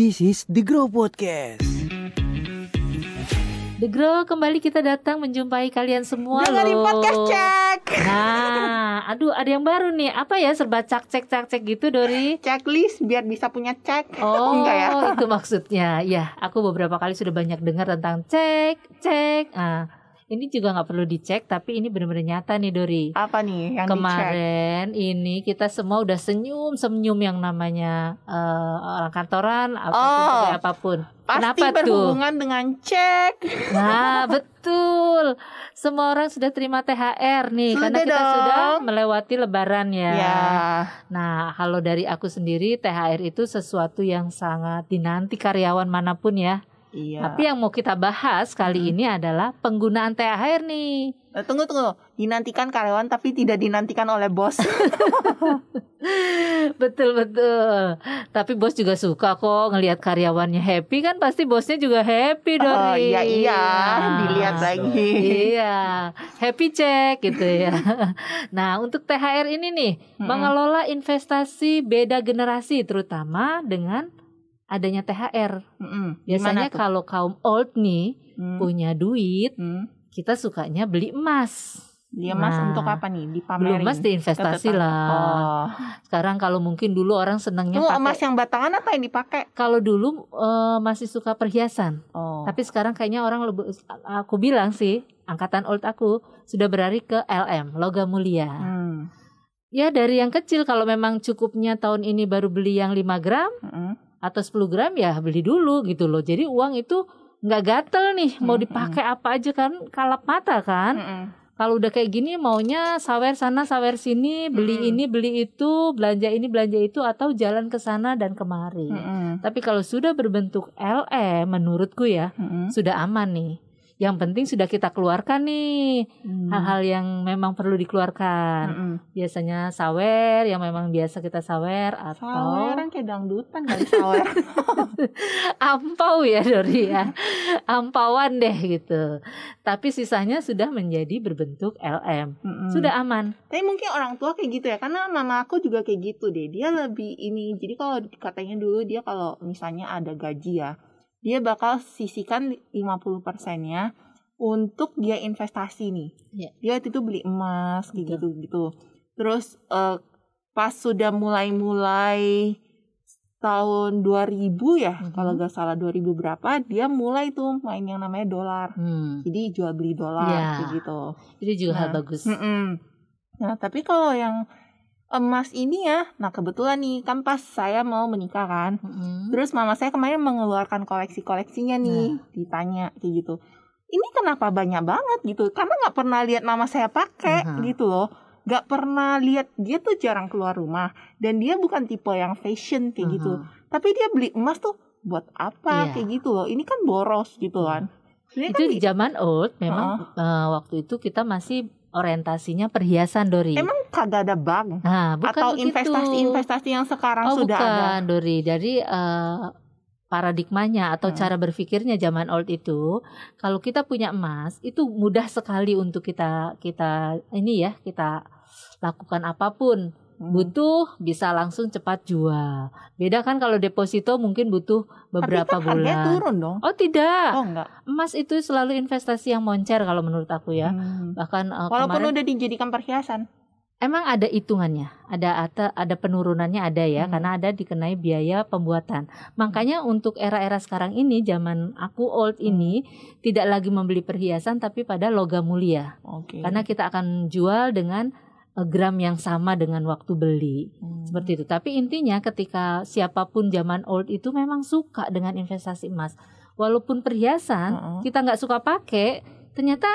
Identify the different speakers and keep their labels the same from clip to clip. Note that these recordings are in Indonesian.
Speaker 1: This is the Grow Podcast.
Speaker 2: The Grow kembali kita datang menjumpai kalian semua
Speaker 3: Dengerin
Speaker 2: loh.
Speaker 3: podcast cek.
Speaker 2: Nah, aduh ada yang baru nih. Apa ya serba cak cek cak cek gitu Dori?
Speaker 3: Checklist biar bisa punya cek.
Speaker 2: Oh,
Speaker 3: Enggak ya?
Speaker 2: itu maksudnya. Ya, aku beberapa kali sudah banyak dengar tentang cek, cek. Ah, ini juga nggak perlu dicek, tapi ini benar-benar nyata nih Dori.
Speaker 3: Apa nih yang dicek?
Speaker 2: Kemarin ini kita semua udah senyum senyum yang namanya eh, orang kantoran apa pun
Speaker 3: Oh,
Speaker 2: apa pun.
Speaker 3: Pasti
Speaker 2: Kenapa tuh?
Speaker 3: berhubungan dengan cek.
Speaker 2: Nah, betul. Semua orang sudah terima THR nih
Speaker 3: Sudah
Speaker 2: karena kita
Speaker 3: dong.
Speaker 2: sudah melewati lebaran ya.
Speaker 3: Ya.
Speaker 2: Nah, kalau dari aku sendiri THR itu sesuatu yang sangat dinanti karyawan mana pun ya.
Speaker 3: Iya.
Speaker 2: Tapi yang mau kita bahas kali ini adalah penggunaan THR nih.
Speaker 3: Eh, tunggu tunggu. Dinantikan karyawan tapi tidak dinantikan oleh bos.
Speaker 2: betul betul. Tapi bos juga suka kok ngelihat karyawannya happy kan pasti bosnya juga happy dong.
Speaker 3: oh iya iya. Dilihat lagi.
Speaker 2: Iya, happy check gitu ya. Nah, untuk THR ini nih,
Speaker 3: Mm-mm.
Speaker 2: mengelola investasi beda generasi terutama dengan adanya THR.
Speaker 3: Mm-mm.
Speaker 2: Biasanya kalau kaum old nih
Speaker 3: Hmm.
Speaker 2: punya duit,
Speaker 3: Hmm.
Speaker 2: kita sukanya beli emas.
Speaker 3: Dia mas
Speaker 2: Nah,
Speaker 3: untuk apa nih?
Speaker 2: Belum
Speaker 3: Dipamerin.
Speaker 2: emas diinvestasi lah.
Speaker 3: Oh.
Speaker 2: Sekarang kalau mungkin dulu orang senangnya pakai
Speaker 3: emas yang batangan apa yang dipakai?
Speaker 2: kalau dulu eh, masih suka perhiasan.
Speaker 3: Oh.
Speaker 2: Tapi sekarang kayaknya orang lebih aku bilang sih, angkatan old aku sudah berlari ke LM, logam mulia.
Speaker 3: Hmm.
Speaker 2: Ya dari yang kecil kalau memang cukupnya tahun ini baru beli yang 5 gram
Speaker 3: Mm-mm.
Speaker 2: Atau 10 gram ya beli dulu gitu loh. Jadi uang itu nggak gatel nih mau dipakai apa aja kan kalap mata kan. Kalau udah kayak gini maunya sawer sana sawer sini, beli ini beli itu, belanja ini belanja itu atau jalan ke sana dan kemari. Tapi kalau sudah berbentuk LM menurutku ya sudah aman nih. Yang penting sudah kita keluarkan nih
Speaker 3: Hmm.
Speaker 2: hal-hal yang memang perlu dikeluarkan.
Speaker 3: Mm-mm.
Speaker 2: Biasanya sawer yang memang biasa kita sawer atau
Speaker 3: Saweran kayak dangdutan kali sawer.
Speaker 2: ampau ya Dori ya. Ampauan deh gitu. Tapi sisanya sudah menjadi berbentuk LM.
Speaker 3: Mm-mm.
Speaker 2: Sudah aman.
Speaker 3: Tapi mungkin orang tua kayak gitu ya, karena mama aku juga kayak gitu deh. Dia lebih ini, jadi kalau katanya dulu dia kalau misalnya ada gaji ya, dia bakal sisihkan 50 persennya untuk dia investasi nih.
Speaker 2: Iya.
Speaker 3: Dia waktu itu beli emas
Speaker 2: Betul.
Speaker 3: gitu gitu. Terus eh, pas sudah mulai-mulai tahun 2000 ya,
Speaker 2: Mhm.
Speaker 3: kalau gak salah 2000 berapa, dia mulai tuh main yang namanya dolar.
Speaker 2: Hmm.
Speaker 3: Jadi jual beli dolar kayak gitu.
Speaker 2: Itu juga hal
Speaker 3: Nah,
Speaker 2: bagus.
Speaker 3: Mm-mm. Nah, tapi kalau yang emas ini ya, nah kebetulan nih kan pas saya mau menikah kan,
Speaker 2: Mm-mm.
Speaker 3: terus mama saya kemarin mengeluarkan koleksi-koleksinya nih, ditanya kayak gitu. Ini kenapa banyak banget gitu? Karena nggak pernah lihat mama saya pakai
Speaker 2: Aha.
Speaker 3: gitu loh. Nggak pernah lihat dia tuh jarang keluar rumah dan dia bukan tipe yang fashion kayak gitu.
Speaker 2: Aha.
Speaker 3: Tapi dia beli emas tuh buat apa
Speaker 2: Iya.
Speaker 3: kayak gitu loh. Ini kan boros gitu kan. Ini
Speaker 2: Itu
Speaker 3: kan
Speaker 2: di zaman old memang eh, waktu itu kita masih orientasinya perhiasan Dori.
Speaker 3: emang kagak ada bank
Speaker 2: nah, bukan
Speaker 3: atau investasi-investasi yang sekarang
Speaker 2: oh,
Speaker 3: sudah
Speaker 2: bukan,
Speaker 3: ada.
Speaker 2: Dori. Jadi eh, paradigmanya atau
Speaker 3: Hmm.
Speaker 2: cara berpikirnya zaman old itu, kalau kita punya emas itu mudah sekali untuk kita kita ini ya kita lakukan apa pun.
Speaker 3: Hmm.
Speaker 2: Butuh bisa langsung cepat jual. Beda kan kalau deposito mungkin butuh beberapa
Speaker 3: Tapi kan harganya
Speaker 2: bulan.
Speaker 3: turun dong.
Speaker 2: Oh tidak,
Speaker 3: Oh enggak.
Speaker 2: emas itu selalu investasi yang moncer kalau menurut aku ya.
Speaker 3: Hmm.
Speaker 2: Bahkan eh,
Speaker 3: Walaupun
Speaker 2: kemarin
Speaker 3: udah dijadikan perhiasan.
Speaker 2: emang ada hitungannya, ada ada, ada penurunannya ada ya,
Speaker 3: Hmm.
Speaker 2: karena ada dikenai biaya pembuatan. Makanya untuk era-era sekarang ini, zaman aku old
Speaker 3: Hmm.
Speaker 2: ini tidak lagi membeli perhiasan tapi pada logam mulia,
Speaker 3: Oke.
Speaker 2: karena kita akan jual dengan gram yang sama dengan waktu beli.
Speaker 3: Hmm.
Speaker 2: Seperti itu. Tapi intinya ketika siapa pun zaman old itu memang suka dengan investasi emas. Walaupun perhiasan
Speaker 3: Heeh.
Speaker 2: kita nggak suka pakai, ternyata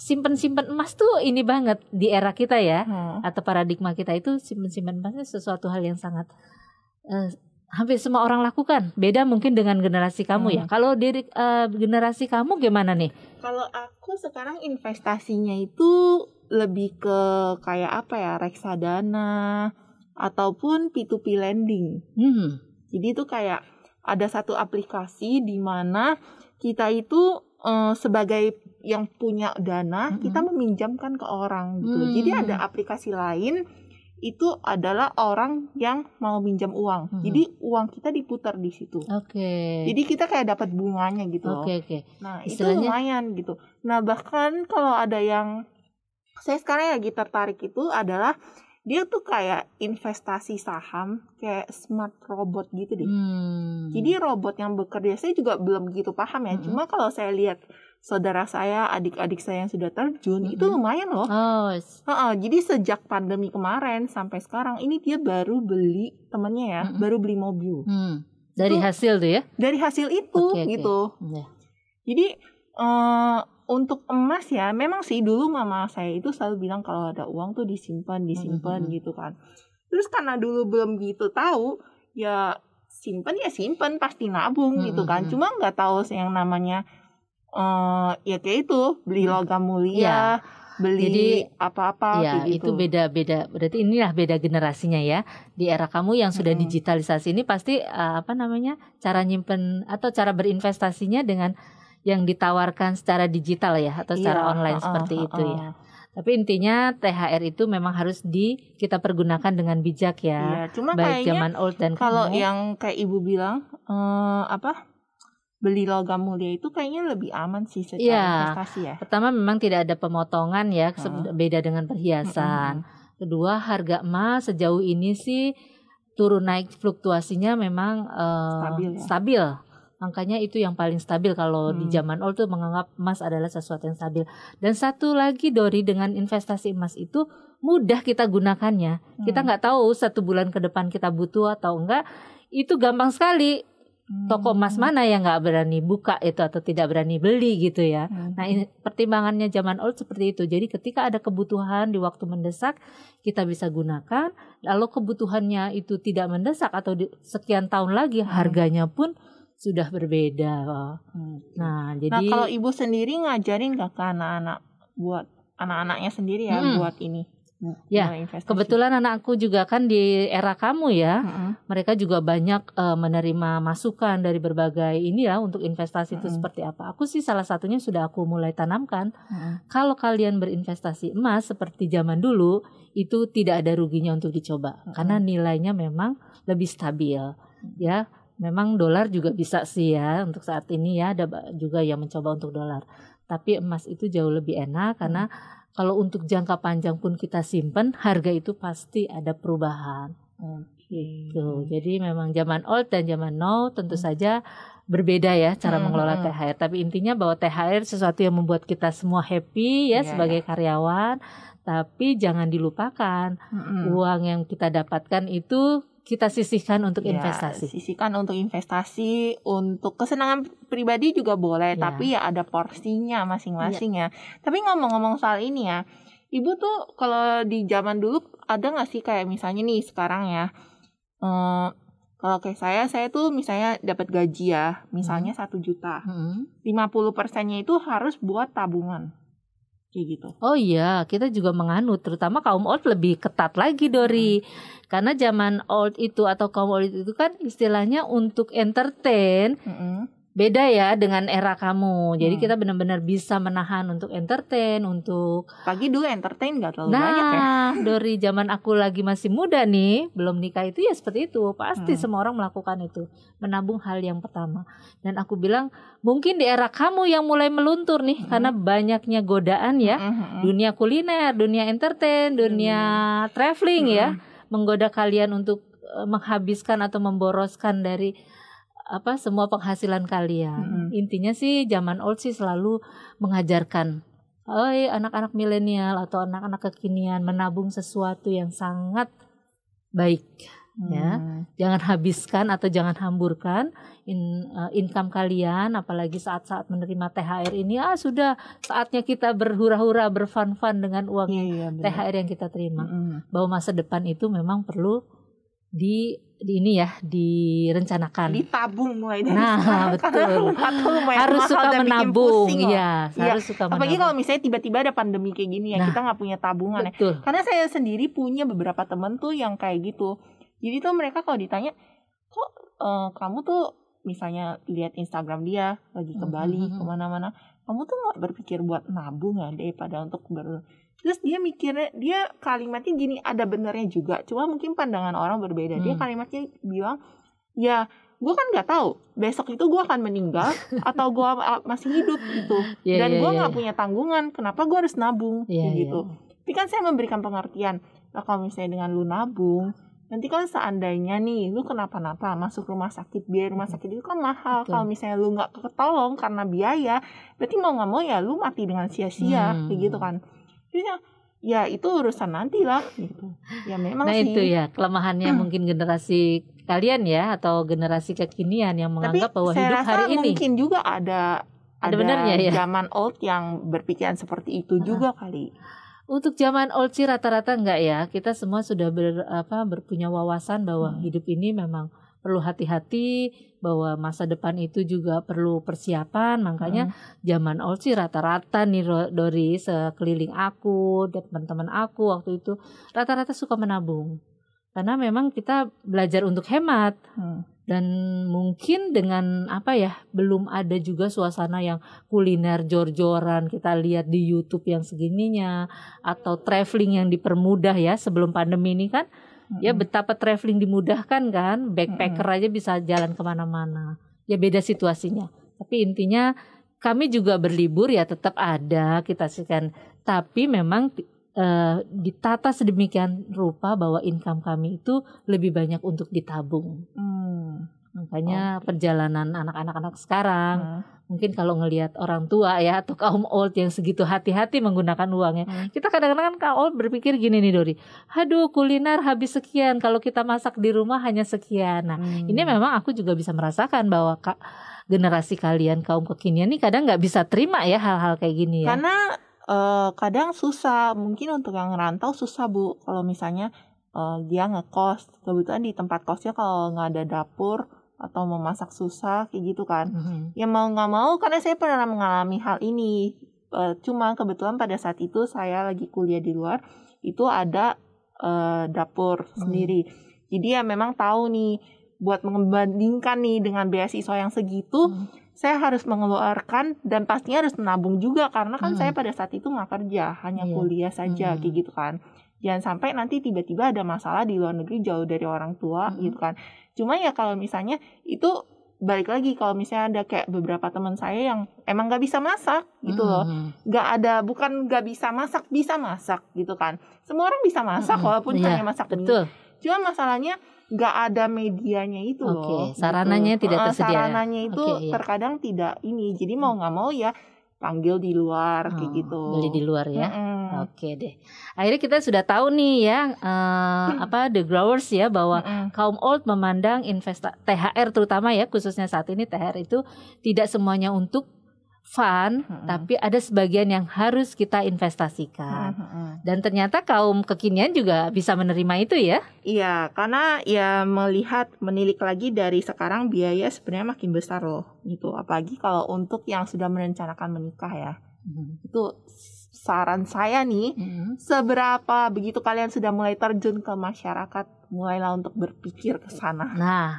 Speaker 2: simpen-simpen emas tuh ini banget di era kita ya
Speaker 3: Hmm.
Speaker 2: atau paradigma kita itu simpen-simpen emas itu sesuatu hal yang sangat eh, hampir semua orang lakukan. Beda mungkin dengan generasi kamu ya.
Speaker 3: Hmm.
Speaker 2: Kalau diri eh, generasi kamu gimana nih?
Speaker 3: Kalau aku sekarang investasinya itu lebih ke kayak apa ya reksadana ataupun P2P lending.
Speaker 2: Hmm.
Speaker 3: Jadi itu kayak ada satu aplikasi di mana kita itu eh, sebagai yang punya dana
Speaker 2: Mm-mm.
Speaker 3: kita meminjamkan ke orang gitu.
Speaker 2: Hmm.
Speaker 3: Jadi ada aplikasi lain itu adalah orang yang mau minjam uang.
Speaker 2: Mhm.
Speaker 3: Jadi uang kita diputar di situ.
Speaker 2: Oke.
Speaker 3: Jadi kita kayak dapat bunganya gitu.
Speaker 2: Oke oke.
Speaker 3: Nah, itu
Speaker 2: Istilahnya-
Speaker 3: lumayan gitu. Nah, bahkan kalau ada yang saya sekarang lagi tertarik itu adalah dia tuh kayak investasi saham kayak smart robot gitu deh.
Speaker 2: Hmm.
Speaker 3: Jadi robot yang bekerja saya juga belum begitu paham ya.
Speaker 2: Mm-mm.
Speaker 3: Cuma kalau saya lihat saudara saya, adik-adik saya yang sudah terjun itu
Speaker 2: Mm-mm.
Speaker 3: lumayan loh.
Speaker 2: Oh, s-
Speaker 3: Heeh, jadi sejak pandemi kemarin sampai sekarang ini dia baru beli temennya ya,
Speaker 2: Mm-mm.
Speaker 3: baru beli mobil.
Speaker 2: hmm. Dari
Speaker 3: Itu-
Speaker 2: hasil tuh ya?
Speaker 3: Dari hasil itu
Speaker 2: oke.
Speaker 3: gitu.
Speaker 2: Ya.
Speaker 3: Jadi eh untuk emas ya, memang sih dulu mama saya itu selalu bilang kalau ada uang tuh disimpan, disimpan
Speaker 2: Mhm.
Speaker 3: gitu kan. Terus karena dulu belum gitu tahu, ya simpan ya simpan pasti nabung gitu kan. Cuma nggak tahu yang namanya eh ya kayak itu beli
Speaker 2: Hmm.
Speaker 3: logam mulia,
Speaker 2: Iya.
Speaker 3: beli
Speaker 2: Jadi,
Speaker 3: apa-apa
Speaker 2: Ya,
Speaker 3: gitu.
Speaker 2: itu beda-beda. Berarti inilah beda generasinya ya. Di era kamu yang sudah
Speaker 3: Mm-mm.
Speaker 2: digitalisasi ini pasti eh, apa namanya? cara nyimpen atau cara berinvestasinya dengan yang ditawarkan secara digital ya atau secara
Speaker 3: Iya,
Speaker 2: online
Speaker 3: heeh,
Speaker 2: seperti itu
Speaker 3: heeh.
Speaker 2: ya. Tapi intinya THR itu memang harus di kita pergunakan dengan bijak ya.
Speaker 3: Iya, cuma
Speaker 2: Baik
Speaker 3: kayaknya
Speaker 2: zaman old dan
Speaker 3: kalau
Speaker 2: kamu.
Speaker 3: yang kayak ibu bilang eh apa beli logam mulia itu kayaknya lebih aman sih secara
Speaker 2: Iya.
Speaker 3: investasi ya.
Speaker 2: Pertama memang tidak ada pemotongan ya,
Speaker 3: Heeh.
Speaker 2: beda dengan perhiasan.
Speaker 3: Mm-mm.
Speaker 2: Kedua harga emas sejauh ini sih turun naik fluktuasinya memang eh,
Speaker 3: Stabil ya.
Speaker 2: stabil. Makanya itu yang paling stabil kalau di
Speaker 3: Hmm.
Speaker 2: zaman old tuh menganggap emas adalah sesuatu yang stabil. Dan satu lagi Dori dengan investasi emas itu mudah kita gunakannya. Kita
Speaker 3: Hmm.
Speaker 2: nggak tahu satu bulan ke depan kita butuh atau enggak. Itu gampang sekali. Toko emas
Speaker 3: Hmm.
Speaker 2: mana yang nggak berani buka itu atau tidak berani beli gitu ya.
Speaker 3: Hmm.
Speaker 2: Nah, ini pertimbangannya zaman old seperti itu. Jadi ketika ada kebutuhan di waktu mendesak, kita bisa gunakan. Lalu kebutuhannya itu tidak mendesak atau di- sekian tahun lagi
Speaker 3: Hmm.
Speaker 2: harganya pun sudah berbeda.
Speaker 3: Hmm.
Speaker 2: Nah,
Speaker 3: Nah,
Speaker 2: jadi
Speaker 3: kalau ibu sendiri ngajarin gak ke anak-anak buat anak-anaknya sendiri ya
Speaker 2: Mm-mm.
Speaker 3: buat ini?
Speaker 2: Ya,
Speaker 3: mulai investasi?
Speaker 2: kebetulan anakku juga kan di era kamu ya,
Speaker 3: Mm-mm.
Speaker 2: mereka juga banyak eh, menerima masukan dari berbagai ini ya untuk investasi itu
Speaker 3: Mm-mm.
Speaker 2: seperti apa. Aku sih salah satunya sudah aku mulai tanamkan.
Speaker 3: Mm-mm.
Speaker 2: Kalau kalian berinvestasi emas seperti zaman dulu, itu tidak ada ruginya untuk dicoba
Speaker 3: Mm-mm.
Speaker 2: karena nilainya memang lebih stabil. Ya, memang dolar juga bisa sih ya untuk saat ini ya ada juga yang mencoba untuk dolar. Tapi emas itu jauh lebih enak karena kalau untuk jangka panjang pun kita simpan, harga itu pasti ada perubahan.
Speaker 3: Oke.
Speaker 2: Tuh, jadi memang zaman old dan zaman now tentu saja berbeda ya cara
Speaker 3: Hmm,
Speaker 2: mengelola
Speaker 3: hmm.
Speaker 2: THR. Tapi intinya bahwa THR sesuatu yang membuat kita semua happy ya
Speaker 3: Iya,
Speaker 2: sebagai karyawan. Tapi jangan dilupakan
Speaker 3: Mm-mm.
Speaker 2: uang yang kita dapatkan itu kita sisihkan untuk
Speaker 3: Ya,
Speaker 2: investasi.
Speaker 3: sisihkan untuk investasi, untuk kesenangan pribadi juga boleh,
Speaker 2: Ya.
Speaker 3: tapi ya ada porsinya masing-masing ya. Tapi ngomong-ngomong soal ini ya, ibu tuh kalau di zaman dulu ada nggak sih kayak misalnya nih sekarang ya, eh, kalau kayak saya, saya tuh misalnya dapat gaji ya, misalnya satu juta,
Speaker 2: Hmm.
Speaker 3: 50 persennya itu harus buat tabungan, kayak gitu.
Speaker 2: Oh iya, kita juga menganut, terutama kaum old lebih ketat lagi Dori. Karena zaman old itu atau kaum old itu kan istilahnya untuk entertain
Speaker 3: Mm-mm.
Speaker 2: Beda ya dengan era kamu. Jadi
Speaker 3: Hmm.
Speaker 2: kita benar-benar bisa menahan untuk entertain, untuk
Speaker 3: Pagi dulu entertain nggak terlalu banyak ya.
Speaker 2: Nah, dari zaman aku lagi masih muda nih, belum nikah itu ya seperti itu. Pasti
Speaker 3: Hmm.
Speaker 2: semua orang melakukan itu. Menabung hal yang pertama. Dan aku bilang, mungkin di era kamu yang mulai meluntur nih
Speaker 3: Hmm.
Speaker 2: karena banyaknya godaan ya.
Speaker 3: Mm-mm.
Speaker 2: Dunia kuliner, dunia entertain, dunia traveling ya, menggoda kalian untuk eh, menghabiskan atau memboroskan dari apa semua penghasilan kalian.
Speaker 3: Mm-mm.
Speaker 2: Intinya sih zaman old sih selalu mengajarkan Oi, anak-anak milenial atau anak-anak kekinian menabung sesuatu yang sangat baik. ya.
Speaker 3: Hmm.
Speaker 2: Jangan habiskan atau jangan hamburkan in, eh, income kalian, apalagi saat-saat menerima THR ini. Ah, sudah saatnya kita berhura-hura, berfan-fan dengan uang
Speaker 3: iya, benar.
Speaker 2: THR yang kita terima.
Speaker 3: Mm-mm.
Speaker 2: Bahwa masa depan itu memang perlu di, di ini ya, direncanakan.
Speaker 3: ditabung mulai dari
Speaker 2: Nah,
Speaker 3: sekarang
Speaker 2: betul. harus suka menabung, ya,
Speaker 3: Iya.
Speaker 2: harus suka
Speaker 3: Apalagi
Speaker 2: menabung.
Speaker 3: kalau misalnya tiba-tiba ada pandemi kayak gini ya,
Speaker 2: Nah.
Speaker 3: kita nggak punya tabungan ya. Karena saya sendiri punya beberapa temen tuh yang kayak gitu. Jadi tuh mereka kalau ditanya, kok eh, kamu tuh misalnya lihat Instagram dia lagi ke Bali
Speaker 2: mhm.
Speaker 3: ke mana-mana, kamu tuh nggak berpikir buat nabung ya daripada untuk ber terus dia mikirnya dia kalimatnya gini ada benernya juga. Cuma mungkin pandangan orang berbeda. Dia
Speaker 2: Hmm.
Speaker 3: kalimatnya bilang ya gue kan nggak tahu. Besok itu gue akan meninggal atau gue masih hidup gitu.
Speaker 2: Iya,
Speaker 3: dan
Speaker 2: iya,
Speaker 3: gue
Speaker 2: iya.
Speaker 3: nggak punya tanggungan. Kenapa gue harus nabung? Kayak gitu.
Speaker 2: iya.
Speaker 3: tapi kan saya memberikan pengertian nah, kalau misalnya dengan lu nabung nanti kan seandainya nih lu kenapa-napa masuk rumah sakit biaya rumah sakit itu kan mahal. Kalau misalnya lu nggak ketolong karena biaya berarti mau nggak mau ya lu mati dengan sia-sia
Speaker 2: Hmm.
Speaker 3: kayak gitu kan Terus ya, ya itu urusan nanti lah gitu ya memang
Speaker 2: Nah
Speaker 3: sih
Speaker 2: itu ya kelemahannya mungkin generasi kalian ya atau generasi kekinian yang
Speaker 3: tapi
Speaker 2: menganggap bahwa
Speaker 3: saya
Speaker 2: hidup
Speaker 3: rasa
Speaker 2: hari ini
Speaker 3: mungkin juga ada
Speaker 2: Ada benarnya ya?
Speaker 3: zaman old yang berpikiran seperti itu
Speaker 2: Ah.
Speaker 3: juga kali
Speaker 2: untuk zaman old sih rata-rata enggak ya kita semua sudah ber, apa berpunya wawasan bahwa
Speaker 3: Hmm.
Speaker 2: hidup ini memang perlu hati-hati bahwa masa depan itu juga perlu persiapan makanya
Speaker 3: Hmm.
Speaker 2: zaman old sih rata-rata nih Dori sekeliling aku dan teman-teman aku waktu itu rata-rata suka menabung karena memang kita belajar untuk hemat
Speaker 3: Hmm.
Speaker 2: dan mungkin dengan apa ya belum ada juga suasana yang kuliner jor-joran kita lihat di YouTube yang segininya atau traveling yang dipermudah ya sebelum pandemi ini kan ya betapa traveling dimudahkan kan backpacker aja bisa jalan ke mana-mana. Ya beda situasinya. Tapi intinya kami juga berlibur ya tetap ada kita sih kan tapi memang eh, ditata sedemikian rupa bahwa income kami itu lebih banyak untuk ditabung.
Speaker 3: Hmm.
Speaker 2: Makanya perjalanan anak-anak anak sekarang
Speaker 3: Hmm.
Speaker 2: mungkin kalau ngelihat orang tua ya atau kaum old yang segitu hati-hati menggunakan uangnya.
Speaker 3: Hmm.
Speaker 2: Kita kadang-kadang kan kaum old berpikir gini nih Dori. Aduh kuliner habis sekian kalau kita masak di rumah hanya sekian. Nah,
Speaker 3: Hmm.
Speaker 2: ini memang aku juga bisa merasakan bahwa kak generasi kalian kaum kekinian nih kadang nggak bisa terima ya hal-hal kayak gini ya.
Speaker 3: Karena eh, kadang susah, mungkin untuk yang ngerantau susah bu. Kalau misalnya eh, dia ngekos, kebetulan di tempat kosnya kalau nggak ada dapur atau memasak susah kayak gitu kan.
Speaker 2: Mhm.
Speaker 3: Ya mau nggak mau, karena saya pernah mengalami hal ini. Eh, cuma kebetulan pada saat itu saya lagi kuliah di luar, itu ada eh, dapur
Speaker 2: Hmm.
Speaker 3: sendiri. Jadi ya memang tahu nih buat membandingkan nih dengan beasiswa yang segitu,
Speaker 2: Hmm.
Speaker 3: saya harus mengeluarkan dan pastinya harus menabung juga karena kan
Speaker 2: Hmm.
Speaker 3: saya pada saat itu nggak kerja hanya
Speaker 2: Iya.
Speaker 3: kuliah saja
Speaker 2: Hmm.
Speaker 3: kayak gitu kan jangan sampai nanti tiba-tiba ada masalah di luar negeri jauh dari orang tua
Speaker 2: Hmm.
Speaker 3: gitu kan cuma ya kalau misalnya itu balik lagi kalau misalnya ada kayak beberapa teman saya yang emang nggak bisa masak gitu loh nggak ada bukan nggak bisa masak bisa masak gitu kan semua orang bisa masak
Speaker 2: Mhm.
Speaker 3: walaupun
Speaker 2: Iya,
Speaker 3: hanya masak mie
Speaker 2: Betul.
Speaker 3: cuma masalahnya nggak ada medianya itu
Speaker 2: Oke,
Speaker 3: loh.
Speaker 2: sarananya
Speaker 3: gitu.
Speaker 2: tidak tersedia ya?
Speaker 3: Sarananya itu
Speaker 2: Oke, iya.
Speaker 3: terkadang tidak ini. Jadi mau nggak mau ya panggil di luar kayak
Speaker 2: Oh,
Speaker 3: gitu.
Speaker 2: Beli di luar ya.
Speaker 3: Mm-mm.
Speaker 2: Oke deh. Akhirnya kita sudah tahu nih ya eh, apa the growers ya bahwa
Speaker 3: Mm-mm.
Speaker 2: kaum old memandang investa THR terutama ya khususnya saat ini THR itu tidak semuanya untuk fun,
Speaker 3: Mm-mm.
Speaker 2: tapi ada sebagian yang harus kita investasikan.
Speaker 3: Mm-mm.
Speaker 2: Dan ternyata kaum kekinian juga bisa menerima itu ya.
Speaker 3: Iya, karena ya melihat menilik lagi dari sekarang biaya sebenarnya makin besar loh. Gitu. Apalagi kalau untuk yang sudah merencanakan menikah ya. Itu saran saya nih,
Speaker 2: Mhm.
Speaker 3: seberapa begitu kalian sudah mulai terjun ke masyarakat, mulailah untuk berpikir ke sana.
Speaker 2: Nah,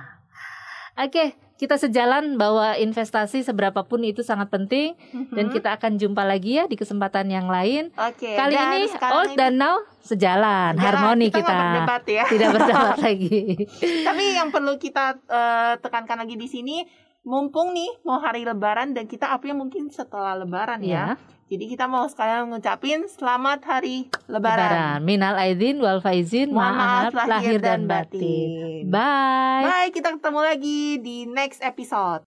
Speaker 2: oke kita sejalan bahwa investasi seberapapun itu sangat penting dan
Speaker 3: Mhm.
Speaker 2: kita akan jumpa lagi ya di kesempatan yang lain.
Speaker 3: Oke,
Speaker 2: Kali
Speaker 3: dan
Speaker 2: ini old
Speaker 3: ini-
Speaker 2: dan now sejalan,
Speaker 3: Sekarang
Speaker 2: harmoni
Speaker 3: kita.
Speaker 2: kita.
Speaker 3: berdebat ya.
Speaker 2: Tidak berdebat lagi.
Speaker 3: Tapi yang perlu kita eh, tekankan lagi di sini, mumpung nih mau hari Lebaran dan kita upnya mungkin setelah Lebaran ya.
Speaker 2: Ya,
Speaker 3: Jadi kita mau sekalian ngucapin selamat hari Lebaran.
Speaker 2: lebaran. Minal aidin wal faizin,
Speaker 3: Mohon
Speaker 2: maaf lahir dan batin.
Speaker 3: batin.
Speaker 2: Bye.
Speaker 3: Bye, kita ketemu lagi di next episode.